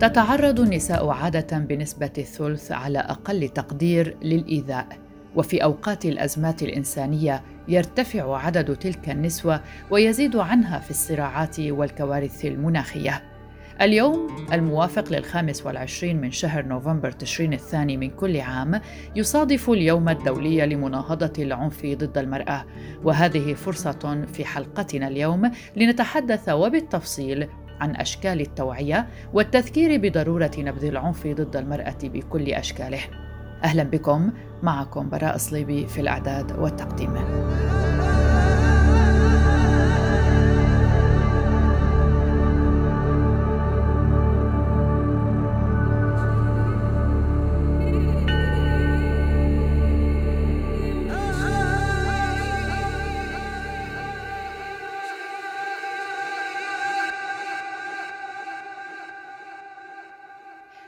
تتعرض النساء عادة بنسبة الثلث على أقل تقدير للإيذاء وفي أوقات الأزمات الإنسانية يرتفع عدد تلك النسوة ويزيد عنها في الصراعات والكوارث المناخية. اليوم الموافق للخامس والعشرين من شهر نوفمبر تشرين الثاني من كل عام يصادف اليوم الدولي لمناهضة العنف ضد المرأة وهذه فرصة في حلقتنا اليوم لنتحدث وبالتفصيل عن أشكال التوعية والتذكير بضرورة نبذ العنف ضد المرأة بكل أشكاله. أهلا بكم معكم براء صليبي في الأعداد والتقديم.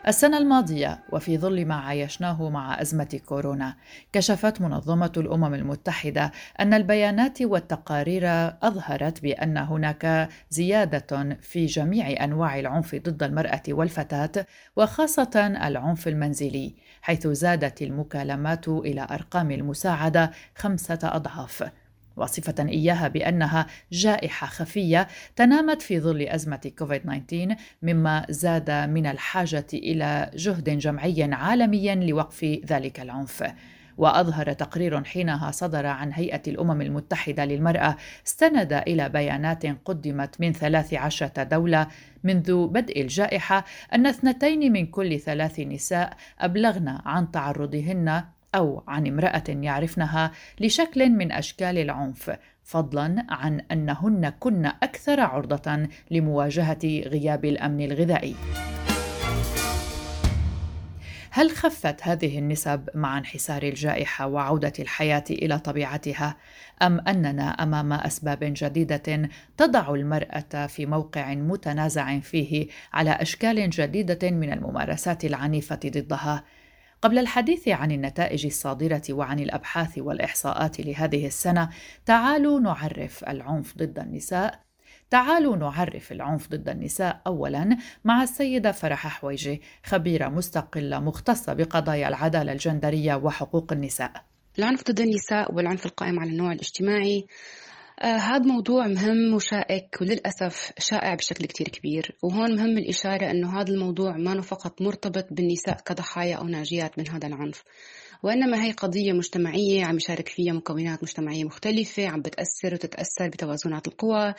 السنة الماضية وفي ظل ما عايشناه مع أزمة كورونا، كشفت منظمة الأمم المتحدة أن البيانات والتقارير أظهرت بأن هناك زيادة في جميع أنواع العنف ضد المرأة والفتاة، وخاصة العنف المنزلي، حيث زادت المكالمات إلى أرقام المساعدة خمسة أضعاف. واصفة إياها بأنها جائحة خفية تنامت في ظل أزمة كوفيد 19 مما زاد من الحاجة إلى جهد جمعي عالمي لوقف ذلك العنف. وأظهر تقرير حينها صدر عن هيئة الأمم المتحدة للمرأة استند إلى بيانات قدمت من 13 دولة منذ بدء الجائحة أن اثنتين من كل ثلاث نساء أبلغن عن تعرضهن أو عن امرأة يعرفنها لشكل من أشكال العنف فضلا عن أنهن كن أكثر عرضة لمواجهة غياب الأمن الغذائي. هل خفت هذه النسب مع انحسار الجائحة وعودة الحياة إلى طبيعتها؟ أم أننا أمام أسباب جديدة تضع المرأة في موقع متنازع فيه على أشكال جديدة من الممارسات العنيفة ضدها؟ قبل الحديث عن النتائج الصادرة وعن الأبحاث والإحصاءات لهذه السنة، تعالوا نعرف العنف ضد النساء تعالوا نعرف العنف ضد النساء اولا مع السيدة فرح حويجي خبيرة مستقلة مختصة بقضايا العدالة الجندرية وحقوق النساء. العنف ضد النساء والعنف القائم على النوع الاجتماعي هذا موضوع مهم وشائك وللأسف شائع بشكل كتير كبير. وهون مهم الإشارة أنه هذا الموضوع ما فقط مرتبط بالنساء كضحايا أو ناجيات من هذا العنف. وإنما هي قضية مجتمعية عم يشارك فيها مكونات مجتمعية مختلفة عم بتأثر وتتأثر بتوازنات القوى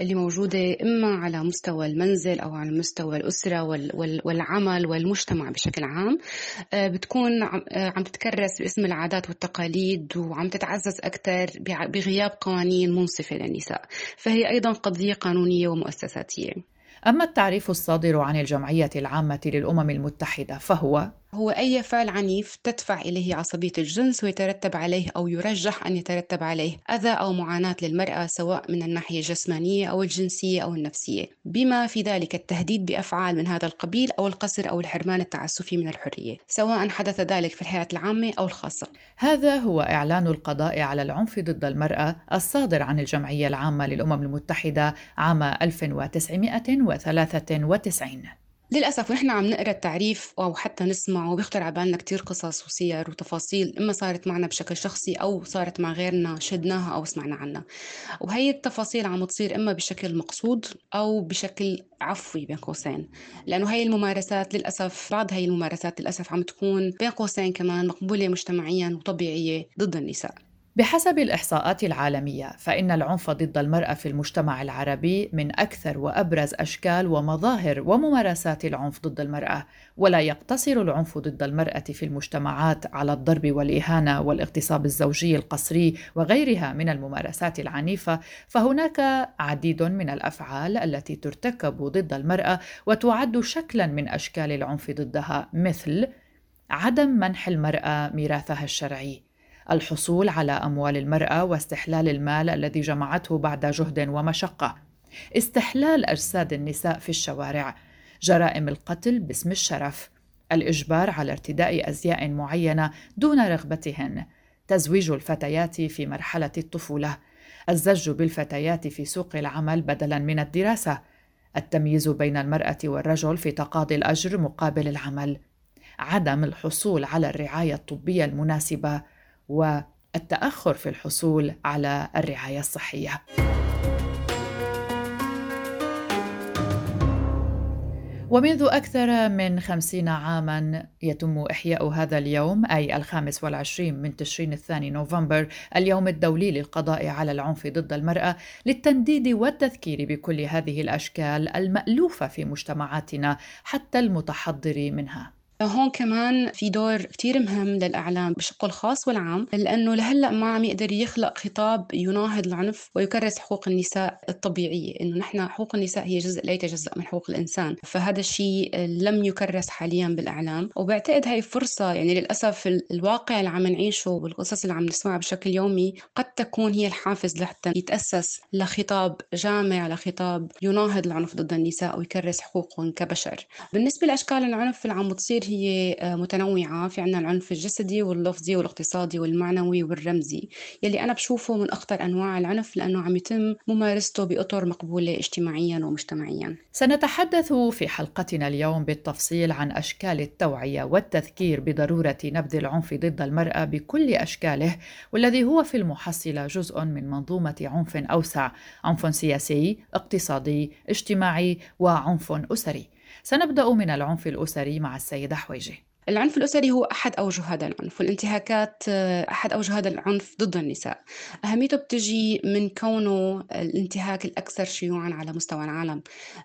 اللي موجودة إما على مستوى المنزل أو على مستوى الأسرة والعمل والمجتمع بشكل عام. آه، بتكون آه، عم تتكرس باسم العادات والتقاليد وعم تتعزز أكثر بغياب قوانين منصفة للنساء. فهي أيضا قضية قانونية ومؤسساتية. أما التعريف الصادر عن الجمعية العامة للأمم المتحدة فهو هو أي فعل عنيف تدفع إليه عصبية الجنس ويترتب عليه أو يرجح أن يترتب عليه أذى أو معاناة للمرأة سواء من الناحية الجسمانية أو الجنسية أو النفسية. بما في ذلك التهديد بأفعال من هذا القبيل أو القصر أو الحرمان التعسفي من الحرية سواء حدث ذلك في الحياة العامة أو الخاصة. هذا هو إعلان القضاء على العنف ضد المرأة الصادر عن الجمعية العامة للأمم المتحدة عام 1993 للأسف ونحن عم نقرأ التعريف أو حتى نسمع وبيخطر على بالنا كتير قصص وسير وتفاصيل إما صارت معنا بشكل شخصي أو صارت مع غيرنا شدناها أو سمعنا عنها. وهي التفاصيل عم تصير إما بشكل مقصود أو بشكل عفوي بين قوسين لأنه هي الممارسات للأسف بعض هي الممارسات للأسف عم تكون بين قوسين كمان مقبولة مجتمعيا وطبيعية ضد النساء. بحسب الإحصاءات العالمية فإن العنف ضد المرأة في المجتمع العربي من أكثر وأبرز أشكال ومظاهر وممارسات العنف ضد المرأة ولا يقتصر العنف ضد المرأة في المجتمعات على الضرب والإهانة والاغتصاب الزوجي القسري وغيرها من الممارسات العنيفة فهناك عديد من الأفعال التي ترتكب ضد المرأة وتعد شكلا من أشكال العنف ضدها مثل عدم منح المرأة ميراثها الشرعي. الحصول على أموال المرأة واستحلال المال الذي جمعته بعد جهد ومشقة. استحلال أجساد النساء في الشوارع. جرائم القتل باسم الشرف. الإجبار على ارتداء أزياء معينة دون رغبتهن. تزويج الفتيات في مرحلة الطفولة. الزج بالفتيات في سوق العمل بدلا من الدراسة. التمييز بين المرأة والرجل في تقاضي الأجر مقابل العمل. عدم الحصول على الرعاية الطبية المناسبة. والتأخر في الحصول على الرعاية الصحية. ومنذ أكثر من خمسين عاما يتم إحياء هذا اليوم أي الخامس والعشرين من تشرين الثاني نوفمبر اليوم الدولي للقضاء على العنف ضد المرأة للتنديد والتذكير بكل هذه الأشكال المألوفة في مجتمعاتنا حتى المتحضر منها. هون كمان في دور كتير مهم للإعلام بشقه الخاص والعام لأنه لهلأ ما عم يقدر يخلق خطاب يناهض العنف ويكرس حقوق النساء الطبيعية إنه نحن حقوق النساء هي جزء لا يتجزأ من حقوق الإنسان فهذا الشيء لم يكرس حاليا بالإعلام. وبعتقد هاي فرصة يعني للأسف الواقع اللي عم نعيشه والقصص اللي عم نسمعها بشكل يومي قد تكون هي الحافز لحتى يتأسس لخطاب جامع لخطاب يناهض العنف ضد النساء ويكرس حقوقهم كبشر. بالنسبة لأشكال العنف اللي عم تصير هي آه، متنوعة في عنا العنف الجسدي واللفظي والاقتصادي والمعنوي والرمزي. يلي أنا بشوفه من أخطر أنواع العنف لأنه عم يتم ممارسته بأطر مقبولة اجتماعيا ومجتمعيا. سنتحدث في حلقتنا اليوم بالتفصيل عن أشكال التوعية والتذكير بضرورة نبذ العنف ضد المرأة بكل أشكاله والذي هو في المحصلة جزء من منظومة عنف أوسع عنف سياسي اقتصادي اجتماعي وعنف أسري. سنبدأ من العنف الأسري مع السيدة حويجي. العنف الأسري هو أحد أوجه هذا العنف والانتهاكات آه، أحد أوجه هذا العنف ضد النساء. أهميته بتجي من كونه الانتهاك الأكثر شيوعا على مستوى العالم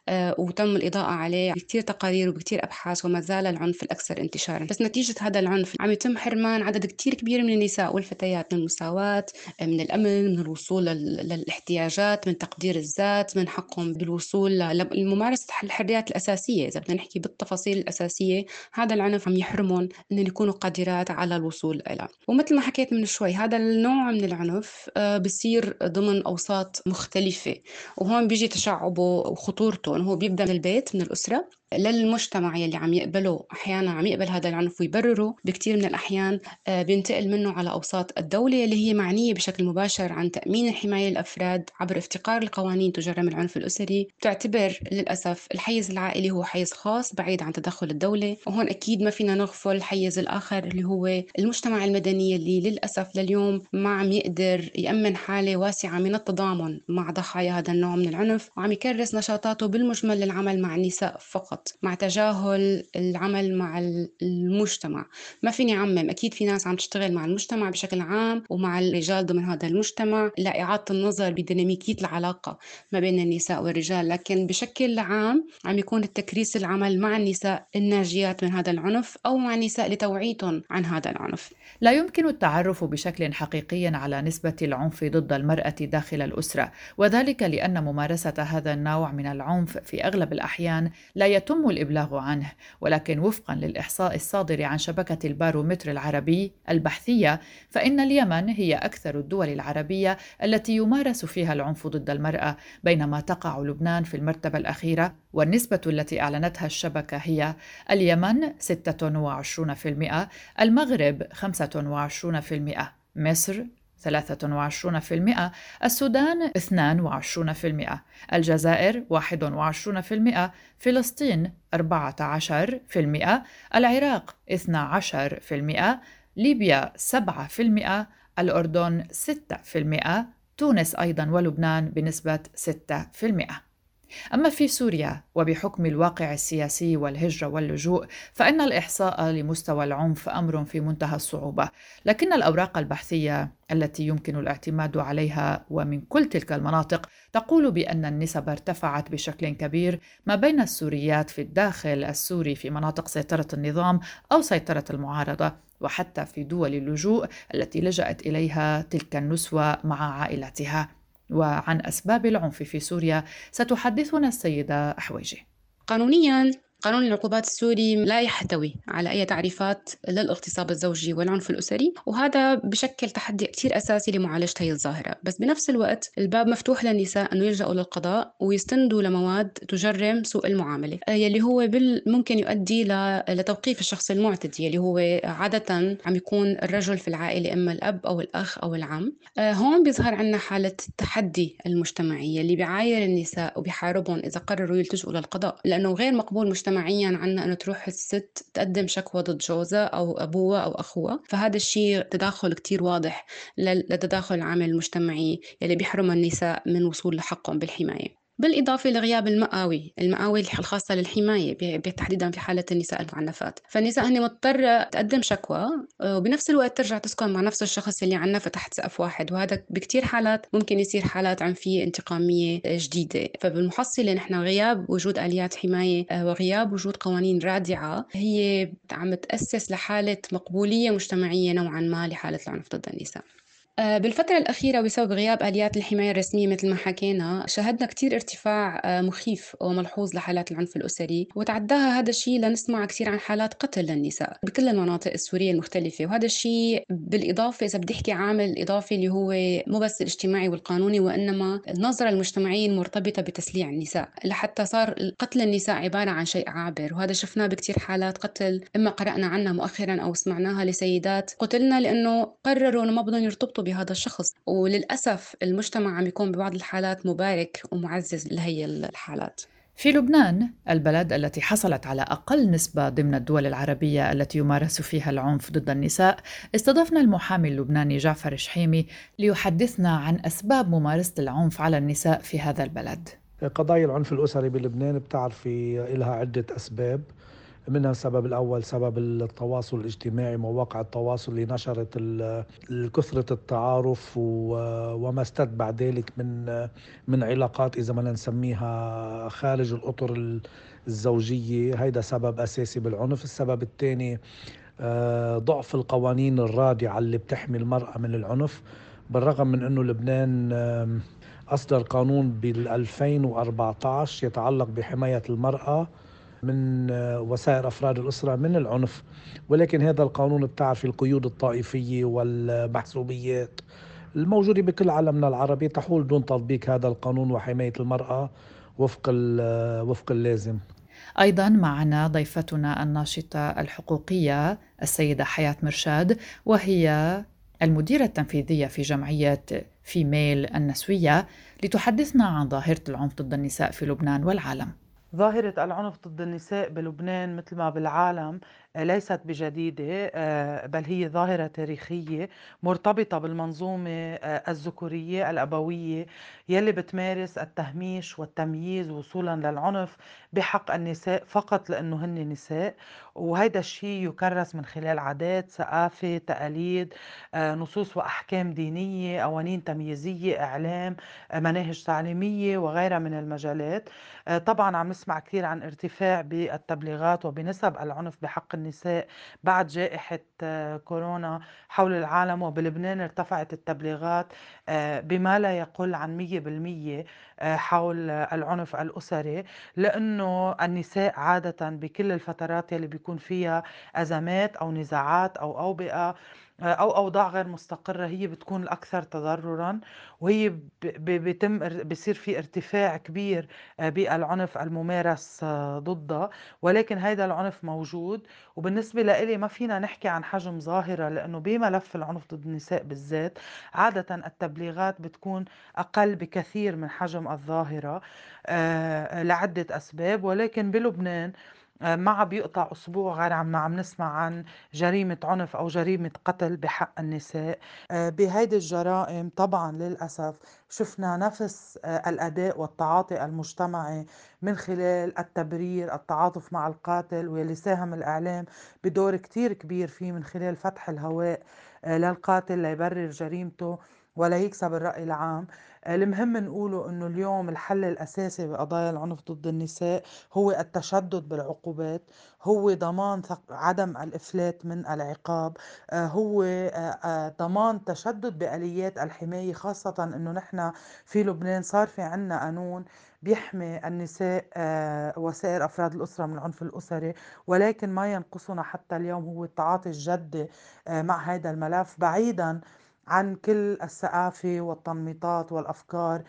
آه، وتم الإضاءة عليه بكثير تقارير وبكثير أبحاث وما زال العنف الأكثر انتشارا. بس نتيجة هذا العنف عم يتم حرمان عدد كثير كبير من النساء والفتيات من المساواة من الأمن من الوصول للاحتياجات من تقدير الذات من حقهم بالوصول لممارسة الحريات الأساسية. إذا بدنا نحكي بالتفاصيل الأساسية هذا العنف عم يحرمهم انهم يكونوا قادرات على الوصول إلى. ومثل ما حكيت من شوي هذا النوع من العنف آه، بصير ضمن أوساط مختلفة. وهون بيجي تشعبه وخطورته إنه هو بيبدأ من البيت من الأسرة. للمجتمع يلي عم يقبله. أحيانا عم يقبل هذا العنف ويبرره بكثير من الأحيان آه، بينتقل منه على أوساط الدولة اللي هي معنية بشكل مباشر عن تأمين الحمايه للافراد عبر افتقار القوانين تجرم العنف الأسري. تعتبر للأسف الحيز العائلي هو حيز خاص بعيد عن تدخل الدولة وهون أكيد ما فينا نغفل الحيز الآخر اللي هو المجتمع المدني اللي للأسف لليوم ما عم يقدر يأمن حالة واسعة من التضامن مع ضحايا هذا النوع من العنف وعم يكرس نشاطاته بالمجمل للعمل مع النساء فقط. فقط مع تجاهل العمل مع المجتمع. ما فيني أعمم أكيد في ناس عم تشتغل مع المجتمع بشكل عام ومع الرجال ضمن هذا المجتمع. لإعادة النظر بديناميكية العلاقة ما بين النساء والرجال لكن بشكل عام عم يكون التكريس العمل مع النساء الناجيات من هذا العنف أو مع النساء لتوعيتهم عن هذا العنف. لا يمكن التعرف بشكل حقيقي على نسبة العنف ضد المرأة داخل الأسرة وذلك لأن ممارسة هذا النوع من العنف في أغلب الأحيان لا يتم يتم الإبلاغ عنه ولكن وفقا للإحصاء الصادر عن شبكة البارومتر العربي البحثية فإن اليمن هي أكثر الدول العربية التي يمارس فيها العنف ضد المرأة بينما تقع لبنان في المرتبة الأخيرة والنسبة التي أعلنتها الشبكة هي اليمن 26% المغرب 25% مصر 23% السودان 22% الجزائر 21% فلسطين 14% العراق 12% ليبيا 7% الأردن 6% تونس أيضا ولبنان بنسبة 6% أما في سوريا وبحكم الواقع السياسي والهجرة واللجوء فإن الإحصاء لمستوى العنف أمر في منتهى الصعوبة، لكن الأوراق البحثية التي يمكن الاعتماد عليها ومن كل تلك المناطق تقول بأن النسب ارتفعت بشكل كبير ما بين السوريات في الداخل السوري في مناطق سيطرة النظام أو سيطرة المعارضة وحتى في دول اللجوء التي لجأت إليها تلك النسوة مع عائلتها. وعن أسباب العنف في سوريا ستحدثنا السيدة أحويجي قانونيا قانون العقوبات السوري لا يحتوي على أي تعريفات للاغتصاب الزوجي والعنف الأسري وهذا بشكل تحدي كتير أساسي لمعالجة هي الظاهرة. بس بنفس الوقت الباب مفتوح للنساء أنه يلجأوا للقضاء ويستندوا لمواد تجرم سوء المعاملة يلي هو ممكن يؤدي لتوقيف الشخص المعتدي يلي هو عادة عم يكون الرجل في العائلة إما الأب أو الأخ أو العم. هون بيظهر عنا حالة التحدي المجتمعية اللي بيعاير النساء وبيحاربهم إذا قرروا يلتجئوا للقضاء لأنه غير مقبول مجتمعيا عنا أنه تروح الست تقدم شكوى ضد جوزها أو أبوها أو أخوها فهذا الشيء تداخل كتير واضح لتداخل العامل المجتمعي يلي بيحرم النساء من وصول لحقهم بالحماية. بالإضافة لغياب المقاوي المقاوي الخاصة للحماية تحديدا في حالة النساء المعنفات. فالنساء هن مضطرة تقدم شكوى وبنفس الوقت ترجع تسكن مع نفس الشخص اللي عنفها تحت سقف واحد وهذا بكتير حالات ممكن يصير حالات عنفية انتقامية جديدة. فبالمحصلة نحن غياب وجود آليات حماية آه، وغياب وجود قوانين رادعة هي عم تأسس لحالة مقبولية مجتمعية نوعا ما لحالة العنف ضد النساء. بالفترة الأخيرة وبسبب غياب آليات الحماية الرسمية مثل ما حكينا شهدنا كتير ارتفاع آه، مخيف وملحوظ لحالات العنف الأسري وتعداها هذا الشيء لنسمع كثير عن حالات قتل للنساء بكل المناطق السورية المختلفة وهذا الشيء بالإضافة إذا بدي أحكي عامل إضافي اللي هو مو بس الاجتماعي والقانوني وإنما النظرة المجتمعية المرتبطة بتسليع النساء لحتى صار قتل النساء عبارة عن شيء عابر وهذا شفناه بكثير حالات قتل إما قرأنا عنها مؤخرا أو سمعناها لسيدات قتلنا لأنه قرروا إنه ما بدهم يرتبطوا بهذا الشخص. وللأسف المجتمع عم يكون ببعض الحالات مبارك ومعزز لهي الحالات. في لبنان البلد التي حصلت على أقل نسبة ضمن الدول العربية التي يمارس فيها العنف ضد النساء استضفنا المحامي اللبناني جعفر شحيمي ليحدثنا عن أسباب ممارسة العنف على النساء في هذا البلد. قضايا العنف الأسري بلبنان بتعرفي لها عدة أسباب. منها السبب الأول سبب التواصل الاجتماعي مواقع التواصل اللي نشرت كثرة التعارف وما استتبع ذلك من من علاقات إذا بدنا نسميها خارج الأطر الزوجية. هيدا سبب أساسي بالعنف. السبب الثاني آه، ضعف القوانين الرادعة اللي بتحمي المرأة من العنف. بالرغم من أنه لبنان أصدر قانون بال 2014 يتعلق بحماية المرأة من آه، وسائر أفراد الأسرة من العنف. ولكن هذا القانون بتعرف القيود الطائفية والمحسوبيات الموجودة بكل عالمنا العربي تحول دون تطبيق هذا القانون وحماية المرأة وفق آه، وفق اللازم. أيضا معنا ضيفتنا الناشطة الحقوقية السيدة حياة مرشاد وهي المديرة التنفيذية في جمعية فيميل النسوية لتحدثنا عن ظاهرة العنف ضد النساء في لبنان والعالم. ظاهرة العنف ضد النساء بلبنان مثل ما بالعالم ليست بجديدة آه، بل هي ظاهرة تاريخية مرتبطة بالمنظومة آه، الذكورية الأبوية يلي بتمارس التهميش والتمييز وصولا للعنف بحق النساء فقط لأنه هن نساء. وهيدا الشيء يكرس من خلال عادات ثقافة تقاليد آه، نصوص وأحكام دينية قوانين تمييزية إعلام مناهج تعليمية وغيرها من المجالات. طبعا عم نسمع كثير عن ارتفاع بالتبليغات وبنسب العنف بحق النساء النساء بعد جائحة آه، كورونا حول العالم وبلبنان ارتفعت التبليغات آه، بما لا يقل عن 100% آه، حول العنف الأسري لأنه النساء عادة بكل الفترات يلي بيكون فيها أزمات أو نزاعات أو أوبئة أو أوضاع غير مستقرة هي بتكون الأكثر تضررا وهي بيتم بصير في ارتفاع كبير آه، بالعنف الممارس آه، ضدها. ولكن هيدا العنف موجود. وبالنسبة لإلي ما فينا نحكي عن حجم ظاهرة لأنه بملف العنف ضد النساء بالذات عادة التبليغات بتكون أقل بكثير من حجم الظاهرة آه، لعدة أسباب. ولكن بلبنان ما عم بيقطع أسبوع غير عم عم نسمع عن جريمة عنف أو جريمة قتل بحق النساء. آه، بهيدي الجرائم طبعا للأسف شفنا نفس آه، الأداء والتعاطي المجتمعي من خلال التبرير التعاطف مع القاتل واللي ساهم الإعلام بدور كتير كبير فيه من خلال فتح الهواء للقاتل ليبرر جريمته. ولا يكسب الرأي العام. المهم نقوله إنه اليوم الحل الأساسي بقضايا العنف ضد النساء هو التشدد بالعقوبات هو ضمان عدم الإفلات من العقاب آه، هو آه، آه، ضمان تشدد بآليات الحماية خاصة إنه نحن في لبنان صار في عنا قانون بيحمي النساء آه، وسائر أفراد الأسرة من العنف الأسري ولكن ما ينقصنا حتى اليوم هو التعاطي الجدي آه، مع هذا الملف. بعيدا عن كل السآفة والتنميطات والأفكار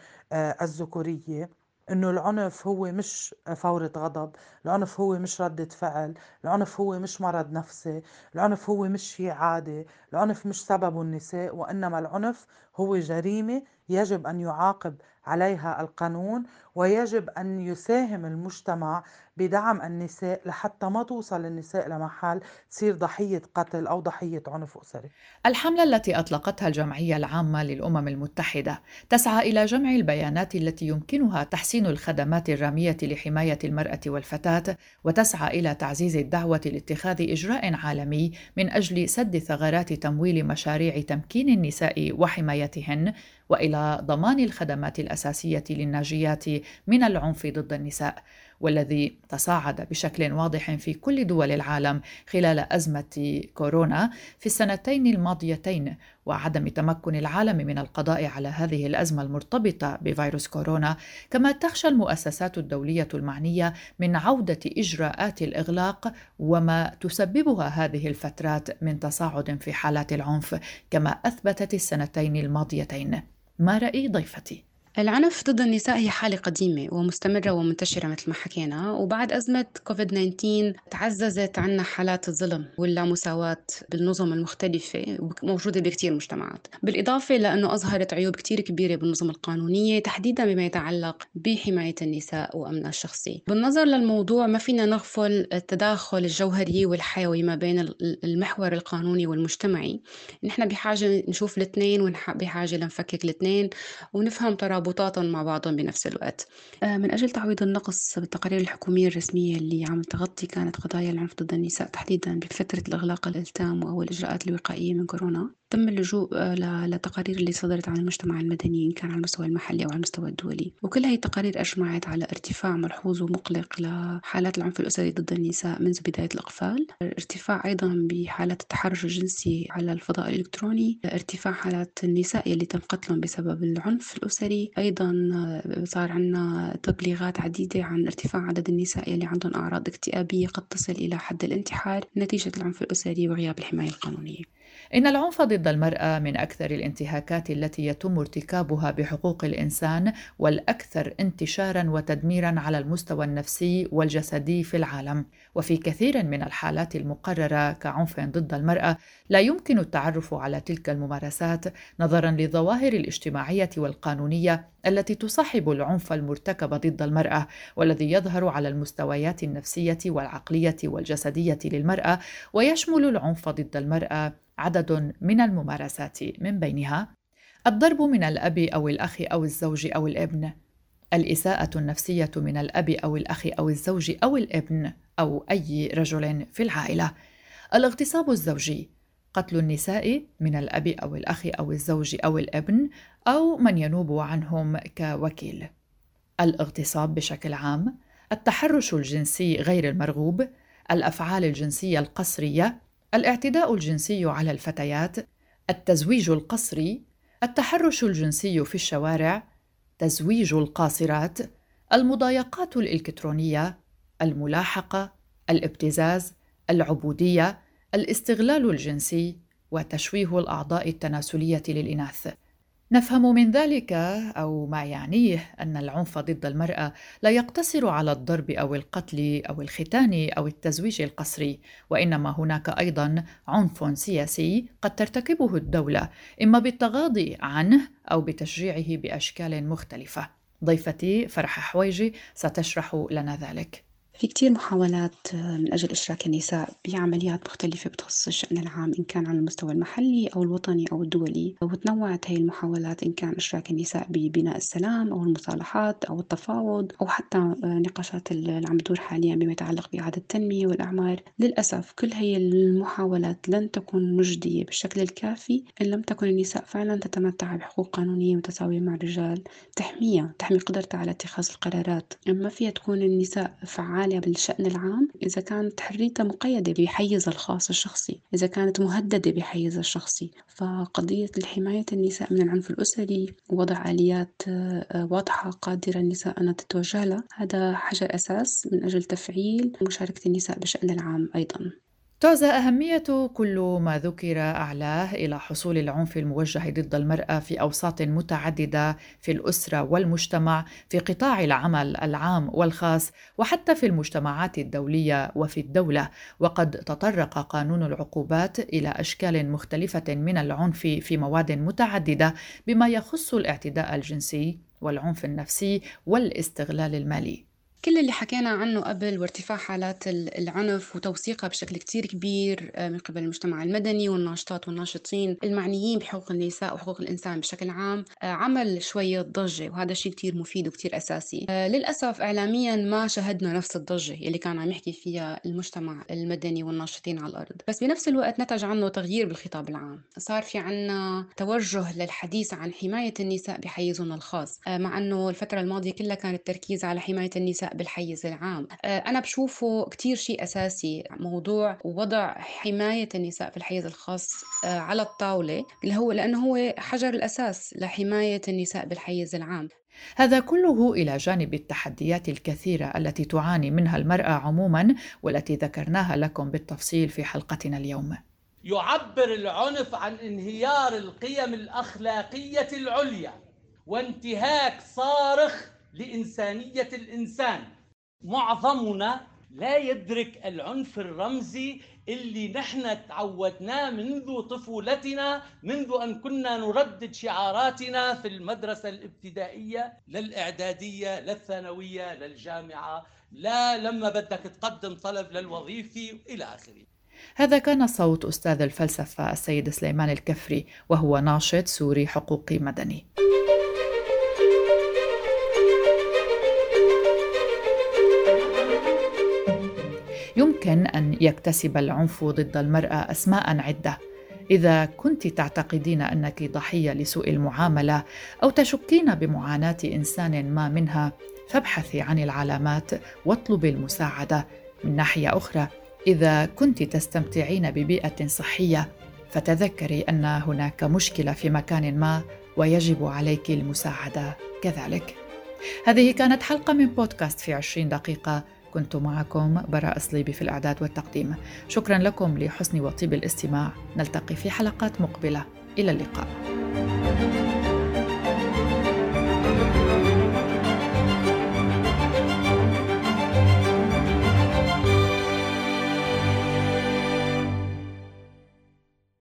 الذكورية. إنه العنف هو مش فورة غضب العنف هو مش ردة فعل العنف هو مش مرض نفسي العنف هو مش شيء عادي العنف مش سببه النساء وإنما العنف هو جريمة يجب أن يعاقب عليها القانون ويجب أن يساهم المجتمع بدعم النساء لحتى ما توصل النساء لمحل تصير ضحية قتل أو ضحية عنف أسري. الحملة التي أطلقتها الجمعية العامة للأمم المتحدة تسعى إلى جمع البيانات التي يمكنها تحسين الخدمات الرامية لحماية المرأة والفتاة وتسعى إلى تعزيز الدعوة لاتخاذ إجراء عالمي من أجل سد ثغرات تمويل مشاريع تمكين النساء وحمايتهن وإلى ضمان الخدمات الأساسية للناجيات من العنف ضد النساء. والذي تصاعد بشكل واضح في كل دول العالم خلال أزمة كورونا في السنتين الماضيتين وعدم تمكن العالم من القضاء على هذه الأزمة المرتبطة بفيروس كورونا كما تخشى المؤسسات الدولية المعنية من عودة إجراءات الإغلاق وما تسببها هذه الفترات من تصاعد في حالات العنف كما أثبتت السنتين الماضيتين ما رأي ضيفتي؟ العنف ضد النساء هي حالة قديمة ومستمرة ومنتشرة مثل ما حكينا وبعد أزمة كوفيد 19 تعززت عنا حالات الظلم واللامساواة بالنظم المختلفة موجودة بكتير مجتمعات. بالإضافة لأنه أظهرت عيوب كتير كبيرة بالنظم القانونية تحديدا بما يتعلق بحماية النساء وأمنها الشخصي. بالنظر للموضوع ما فينا نغفل التداخل الجوهري والحيوي ما بين المحور القانوني والمجتمعي. نحن بحاجة نشوف الاثنين وبحاجة لنفكك الاثنين ونفهم ترابط مربوطات مع بعضهم بنفس الوقت. آه، من أجل تعويض النقص بالتقارير الحكومية الرسمية اللي عم تغطي كانت قضايا العنف ضد النساء تحديدا بفترة الإغلاق التام أو الإجراءات الوقائية من كورونا. تم اللجوء آه، لتقارير اللي صدرت عن المجتمع المدني إن كان على المستوى المحلي أو على المستوى الدولي. وكل هي التقارير أجمعت على ارتفاع ملحوظ ومقلق لحالات العنف الأسري ضد النساء منذ بداية الإقفال. ارتفاع أيضا بحالات التحرش الجنسي على الفضاء الإلكتروني. ارتفاع حالات النساء اللي تم قتلهم بسبب العنف الأسري. أيضا آه، صار عنا تبليغات عديدة عن ارتفاع عدد النساء اللي عندهم أعراض اكتئابية قد تصل إلى حد الانتحار نتيجة العنف الأسري وغياب الحماية القانونية. إن العنف ضد المرأة من أكثر الانتهاكات التي يتم ارتكابها بحقوق الإنسان والأكثر انتشارا وتدميرا على المستوى النفسي والجسدي في العالم، وفي كثير من الحالات المقررة كعنف ضد المرأة لا يمكن التعرف على تلك الممارسات نظرا للظواهر الاجتماعية والقانونية التي تصاحب العنف المرتكب ضد المرأة والذي يظهر على المستويات النفسية والعقلية والجسدية للمرأة ويشمل العنف ضد المرأة عدد من الممارسات من بينها الضرب من الأب أو الأخ أو الزوج أو الابن الإساءة النفسية من الأب أو الأخ أو الزوج أو الابن أو أي رجل في العائلة الاغتصاب الزوجي قتل النساء من الأب أو الأخ أو الزوج أو الابن أو من ينوب عنهم كوكيل الاغتصاب بشكل عام التحرش الجنسي غير المرغوب الأفعال الجنسية القسرية الاعتداء الجنسي على الفتيات التزويج القسري التحرش الجنسي في الشوارع تزويج القاصرات المضايقات الإلكترونية الملاحقة الابتزاز العبودية الاستغلال الجنسي وتشويه الأعضاء التناسلية للإناث. نفهم من ذلك أو ما يعنيه أن العنف ضد المرأة لا يقتصر على الضرب أو القتل أو الختان أو التزويج القسري وإنما هناك أيضا عنف سياسي قد ترتكبه الدولة إما بالتغاضي عنه أو بتشجيعه بأشكال مختلفة. ضيفتي فرح حويجي ستشرح لنا ذلك. في كتير محاولات آه، من أجل إشراك النساء بعمليات مختلفة بتخص الشأن العام إن كان على المستوى المحلي أو الوطني أو الدولي وتنوعت هي المحاولات إن كان إشراك النساء ببناء السلام أو المصالحات أو التفاوض أو حتى آه، نقاشات اللي عم تدور حاليا بما يتعلق بإعادة التنمية والأعمار. للأسف كل هي المحاولات لن تكون مجدية بالشكل الكافي إن لم تكن النساء فعلا تتمتع بحقوق قانونية متساوية مع الرجال. تحميها تحمي قدرتها على اتخاذ القرارات. ما فيها تكون النساء فعالة حالها بالشأن العام إذا كانت حريتها مقيدة بحيزها الخاص الشخصي إذا كانت مهددة بحيزها الشخصي. فقضية حماية النساء من العنف الأسري ووضع آليات آه، واضحة قادرة النساء أن تتوجه لها هذا حجر أساس من أجل تفعيل مشاركة النساء بالشأن العام أيضا. تعزى أهمية كل ما ذكر أعلاه إلى حصول العنف الموجه ضد المرأة في أوساط متعددة في الأسرة والمجتمع في قطاع العمل العام والخاص وحتى في المجتمعات الدولية وفي الدولة. وقد تطرق قانون العقوبات إلى أشكال مختلفة من العنف في مواد متعددة بما يخص الاعتداء الجنسي والعنف النفسي والاستغلال المالي. كل اللي حكينا عنه قبل وارتفاع حالات العنف وتوثيقها بشكل كتير كبير آه، من قبل المجتمع المدني والناشطات والناشطين المعنيين بحقوق النساء وحقوق الإنسان بشكل عام آه، عمل شوية ضجة وهذا شيء كتير مفيد وكتير أساسي. آه، للأسف إعلاميا ما شهدنا نفس الضجة اللي كان عم يحكي فيها المجتمع المدني والناشطين على الأرض. بس بنفس الوقت نتج عنه تغيير بالخطاب العام. صار في عنا توجه للحديث عن حماية النساء بحيزهم الخاص مع أنه الفترة الماضية كلها كان التركيز على حماية النساء بالحيز العام آه، أنا بشوفه كتير شيء أساسي موضوع وضع حماية النساء في الحيز الخاص آه، على الطاولة اللي هو لأنه هو حجر الأساس لحماية النساء بالحيز العام هذا كله إلى جانب التحديات الكثيرة التي تعاني منها المرأة عموما والتي ذكرناها لكم بالتفصيل في حلقتنا اليوم. يعبر العنف عن انهيار القيم الأخلاقية العليا وانتهاك صارخ لإنسانية الإنسان. معظمنا لا يدرك العنف الرمزي اللي نحن تعودناه منذ طفولتنا منذ أن كنا نردد شعاراتنا في المدرسة الابتدائية للإعدادية للثانوية للجامعة لا لما بدك تقدم طلب للوظيفة إلى آخره. هذا كان صوت أستاذ الفلسفة السيد سليمان الكفري وهو ناشط سوري حقوقي مدني. يمكن أن يكتسب العنف ضد المرأة أسماء عدة. إذا كنت تعتقدين أنك ضحية لسوء المعاملة أو تشكين بمعاناة إنسان ما منها فابحثي عن العلامات واطلبي المساعدة. من ناحية أخرى إذا كنت تستمتعين ببيئة صحية فتذكري أن هناك مشكلة في مكان ما ويجب عليك المساعدة كذلك. هذه كانت حلقة من بودكاست في عشرين دقيقة. كنت معكم براء صليبي في الإعداد والتقديم. شكرا لكم لحسن وطيب الاستماع. نلتقي في حلقات مقبلة. إلى اللقاء. thank you